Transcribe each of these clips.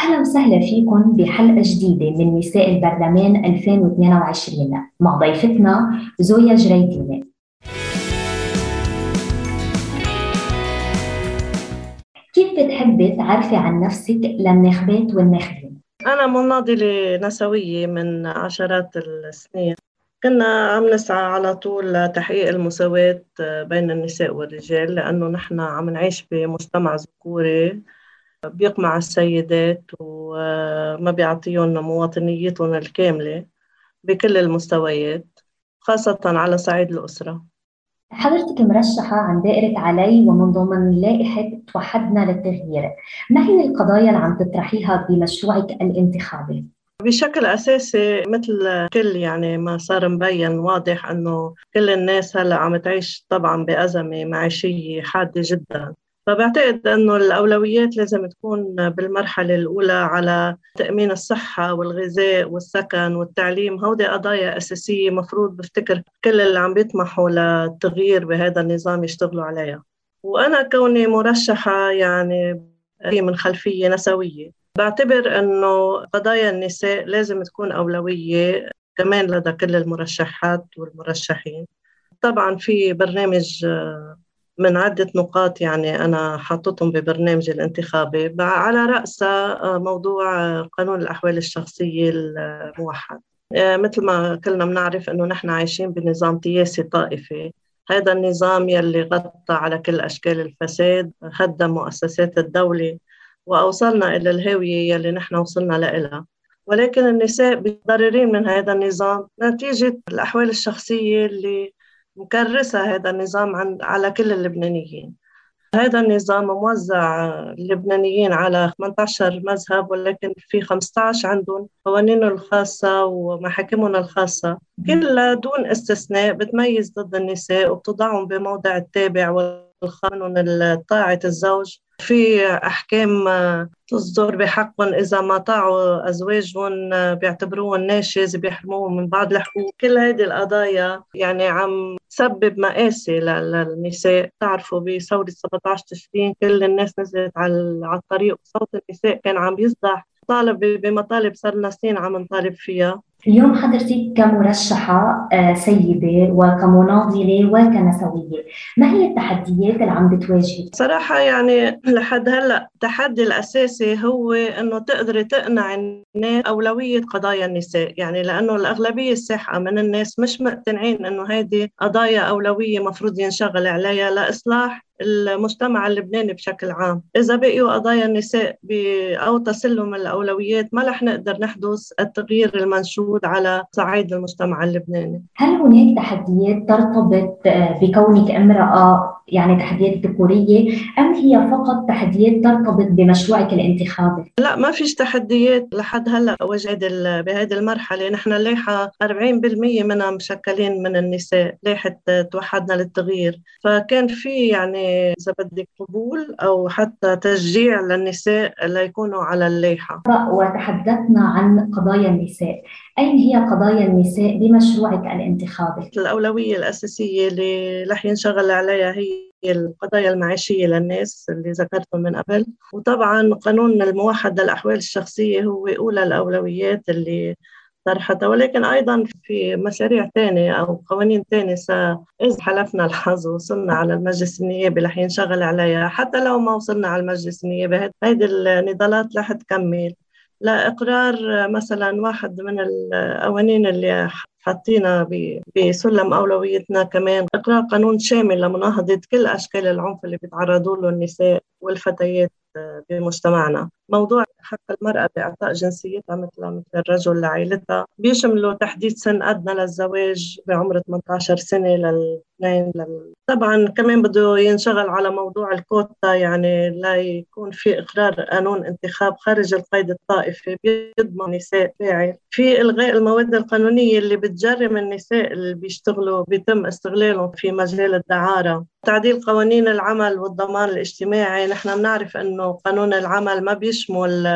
أهلا وسهلا فيكم بحلقة جديدة من نساء البرلمان 2022 مع ضيفتنا زويا جريديني. كيف بتحبي تعرفي عن نفسك للناخبات والناخبين؟ أنا مناضلة نسوية من عشرات السنين. كنا عم نسعى على طول لتحقيق المساواة بين النساء والرجال لأنه نحن عم نعيش بمجتمع ذكوري. بيقمع السيدات وما بيعطيهم مواطنيتهم الكاملة بكل المستويات خاصة على صعيد الأسرة. حضرتك مرشحة عن دائرة علي ومن ضمن لائحة توحدنا للتغيير. ما هي القضايا اللي عم تطرحيها بمشروعك الانتخابي؟ بشكل أساسي مثل كل يعني ما صار مبين واضح أنه كل الناس هلأ عم تعيش طبعا بأزمة معيشية حادة جدا. فبعتقد أنه الأولويات لازم تكون بالمرحلة الأولى على تأمين الصحة والغذاء والسكن والتعليم. هودي قضايا أساسية مفروض بفتكر كل اللي عم بيطمحوا للتغيير بهذا النظام يشتغلوا عليها. وأنا كوني مرشحة يعني من خلفية نسوية بعتبر أنه قضايا النساء لازم تكون أولوية كمان لدى كل المرشحات والمرشحين. طبعا في برنامج من عدة نقاط يعني أنا حاطتهم ببرنامجي الانتخابي. على رأسها آه، موضوع آه، قانون الأحوال الشخصية الموحد. آه، مثل ما كلنا بنعرف أنه نحن عايشين بنظام سياسي طائفي. هذا النظام يلي غطى على كل أشكال الفساد خدم مؤسسات الدولة وأوصلنا إلى الهاوية يلي نحن وصلنا لها ولكن النساء متضررين من هذا النظام. نتيجة الأحوال الشخصية اللي مكرسة هذا النظام عن على كل اللبنانيين. هذا النظام موزع اللبنانيين على 18 مذهب ولكن في 15 عندهم قوانينهم الخاصة ومحاكمهم الخاصة. كلها دون استثناء بتميز ضد النساء وبتضعهم بموضع التابع والقانون طاعة الزوج. في أحكام تصدر بحقهم إذا ما طاعوا أزواجهم بيعتبروهم ناشز بيحرموهم من بعض الحقوق. كل هذه القضايا يعني عم تسبب مآسي للنساء. تعرفوا بثورة 17 تشرين كل الناس نزلت على الطريق. وصوت النساء كان عم يصدح طالب بمطالب صار لنا سنين عم نطالب فيها. اليوم حضرتك كمرشحة آه، سيدة وكمناضلة وكنسوية ما هي التحديات اللي عم بتواجهك؟ صراحة يعني لحد هلأ التحدي الأساسي هو أنه تقدري تقنع الناس أولوية قضايا النساء يعني لأنه الأغلبية الساحقة من الناس مش مقتنعين أنه هذه قضايا أولوية مفروض ينشغل عليها لإصلاح المجتمع اللبناني بشكل عام. إذا بقيوا قضايا النساء أو تسلم الأولويات ما رح نقدر نحدث التغيير المنشود على صعيد المجتمع اللبناني. هل هناك تحديات ترتبط بكونك امرأة يعني تحديات ذكورية أم هي فقط تحديات ترتبط بمشروعك الانتخابي؟ لا ما فيش تحديات لحد هلأ وجد بهذه المرحلة. نحن اللائحة 40% منها مشكلين من النساء لائحة توحدنا للتغيير. فكان في يعني إذا بدك قبول أو حتى تشجيع للنساء ليكونوا على اللائحة. وتحدثنا عن قضايا النساء. أين هي قضايا النساء بمشروعك الانتخابي؟ الأولوية الأساسية اللي رح ينشغل عليها هي القضايا المعيشية للناس اللي ذكرتهم من قبل. وطبعا قانون الموحد للأحوال الشخصية هو أولى الأولويات اللي طرحتها. ولكن أيضا في مشاريع ثانية أو قوانين ثانية إذا حلفنا الحظ وصلنا على المجلس النيابي رح ينشغل عليها. حتى لو ما وصلنا على المجلس النيابي هذه النضالات رح تكمل. لإقرار مثلا واحد من القوانين اللي حطينا بسلم أولويتنا كمان. إقرار قانون شامل لمناهضة كل أشكال العنف اللي بيتعرضوا له النساء والفتيات. بمجتمعنا. موضوع حق المرأة بإعطاء جنسيتها مثل مثل الرجل لعائلتها بيشملوا تحديد سن أدنى للزواج بعمر 18 سنة للاثنين لل... طبعا كمان بده ينشغل على موضوع الكوتا يعني لا يكون في إقرار قانون انتخاب خارج القيد الطائفي بيضمن نساء فاعل في إلغاء المواد القانونية اللي بتجرم النساء اللي بيشتغلوا بيتم استغلالهم في مجال الدعارة. تعديل قوانين العمل والضمان الاجتماعي. نحن بنعرف إنه قانون العمل ما بيشمل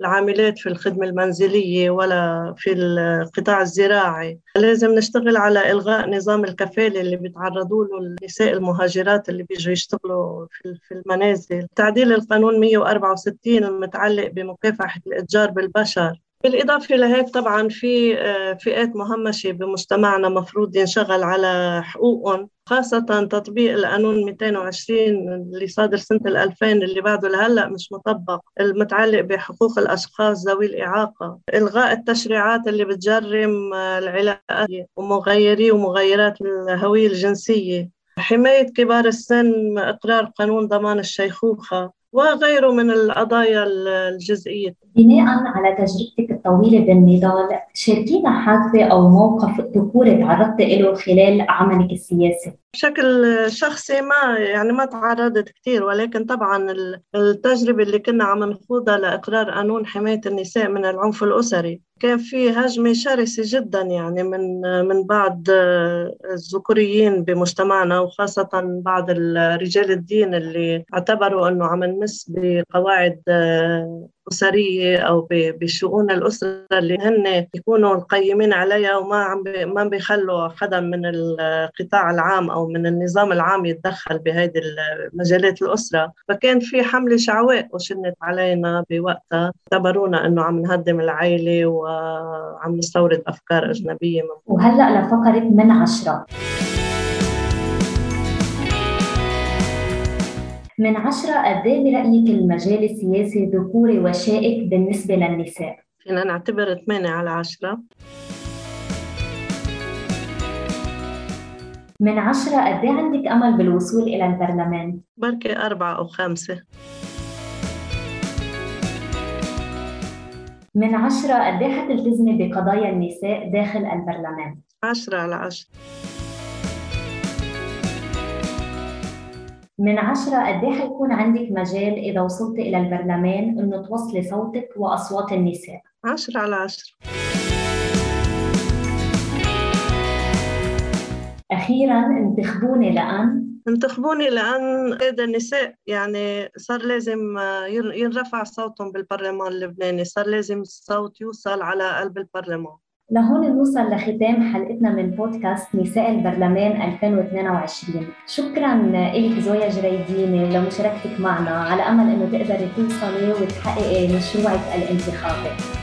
العاملات في الخدمة المنزلية ولا في القطاع الزراعي. لازم نشتغل على إلغاء نظام الكفالة اللي بيتعرضوا له النساء المهاجرات اللي بيجوا يشتغلوا في المنازل. تعديل القانون 164 المتعلق بمكافحة الإتجار بالبشر. بالإضافة لهيك طبعا في آه، فئات مهمشة بمجتمعنا مفروض ينشغل على حقوقهم خاصة تطبيق القانون 220 اللي صادر سنة 2000 اللي بعده لهلأ مش مطبق المتعلق بحقوق الأشخاص ذوي الإعاقة إلغاء التشريعات اللي بتجرم آه، العلاقات ومغيري ومغيرات الهوية الجنسية حماية كبار السن إقرار قانون ضمان الشيخوخة. وغيره من القضايا الجزئية. بناء على تجربتك الطويلة بالنضال شاركينا حادثة أو موقف ذكوري تعرضت له خلال عملك السياسي. بشكل شخصي ما يعني ما تعرضت كثير ولكن طبعا التجربة اللي كنا عم نخوضها لإقرار قانون حماية النساء من العنف الأسري كان في هجمة شرسة جدا يعني من من بعض الذكوريين بمجتمعنا وخاصة بعض رجال الدين اللي اعتبروا أنه عم نمس بقواعد أسرية أو بشؤون الأسرة اللي هن يكونوا القيمين عليها وما عم ما بيخلوا حدا من القطاع العام أو من النظام العام يتدخل بهذه مجالات الأسرة. فكان في حملة شعواء وشنت علينا بوقتها. اعتبرونا أنه عم نهدم العائلة وعم نستورد أفكار أجنبية وهلأ لفقرة من عشرة. من عشرة قد إيه برأيك المجال السياسي ذكوري وشائك بالنسبة للنساء؟ فينا نعتبر 8 على عشرة من عشرة قد إيه عندك أمل بالوصول إلى البرلمان؟ بركي أربعة أو خمسة من عشرة قد إيه حتلتزمي بقضايا النساء داخل البرلمان؟ عشرة على عشرة من عشرة قد إيه حيكون عندك مجال إذا وصلت إلى البرلمان إنه توصلي صوتك وأصوات النساء؟ عشرة على عشرة. أخيرا انتخبوني لأن؟ انتخبوني لأن هذا النساء يعني صار لازم ينرفع صوتهم بالبرلمان اللبناني صار لازم الصوت يوصل على قلب البرلمان. لهون نوصل لختام حلقتنا من بودكاست نساء البرلمان 2022 شكرا لك زويا جريديني لمشاركتك معنا على أمل أنه تقدري توصلي وتحققي مشروعك الانتخابي.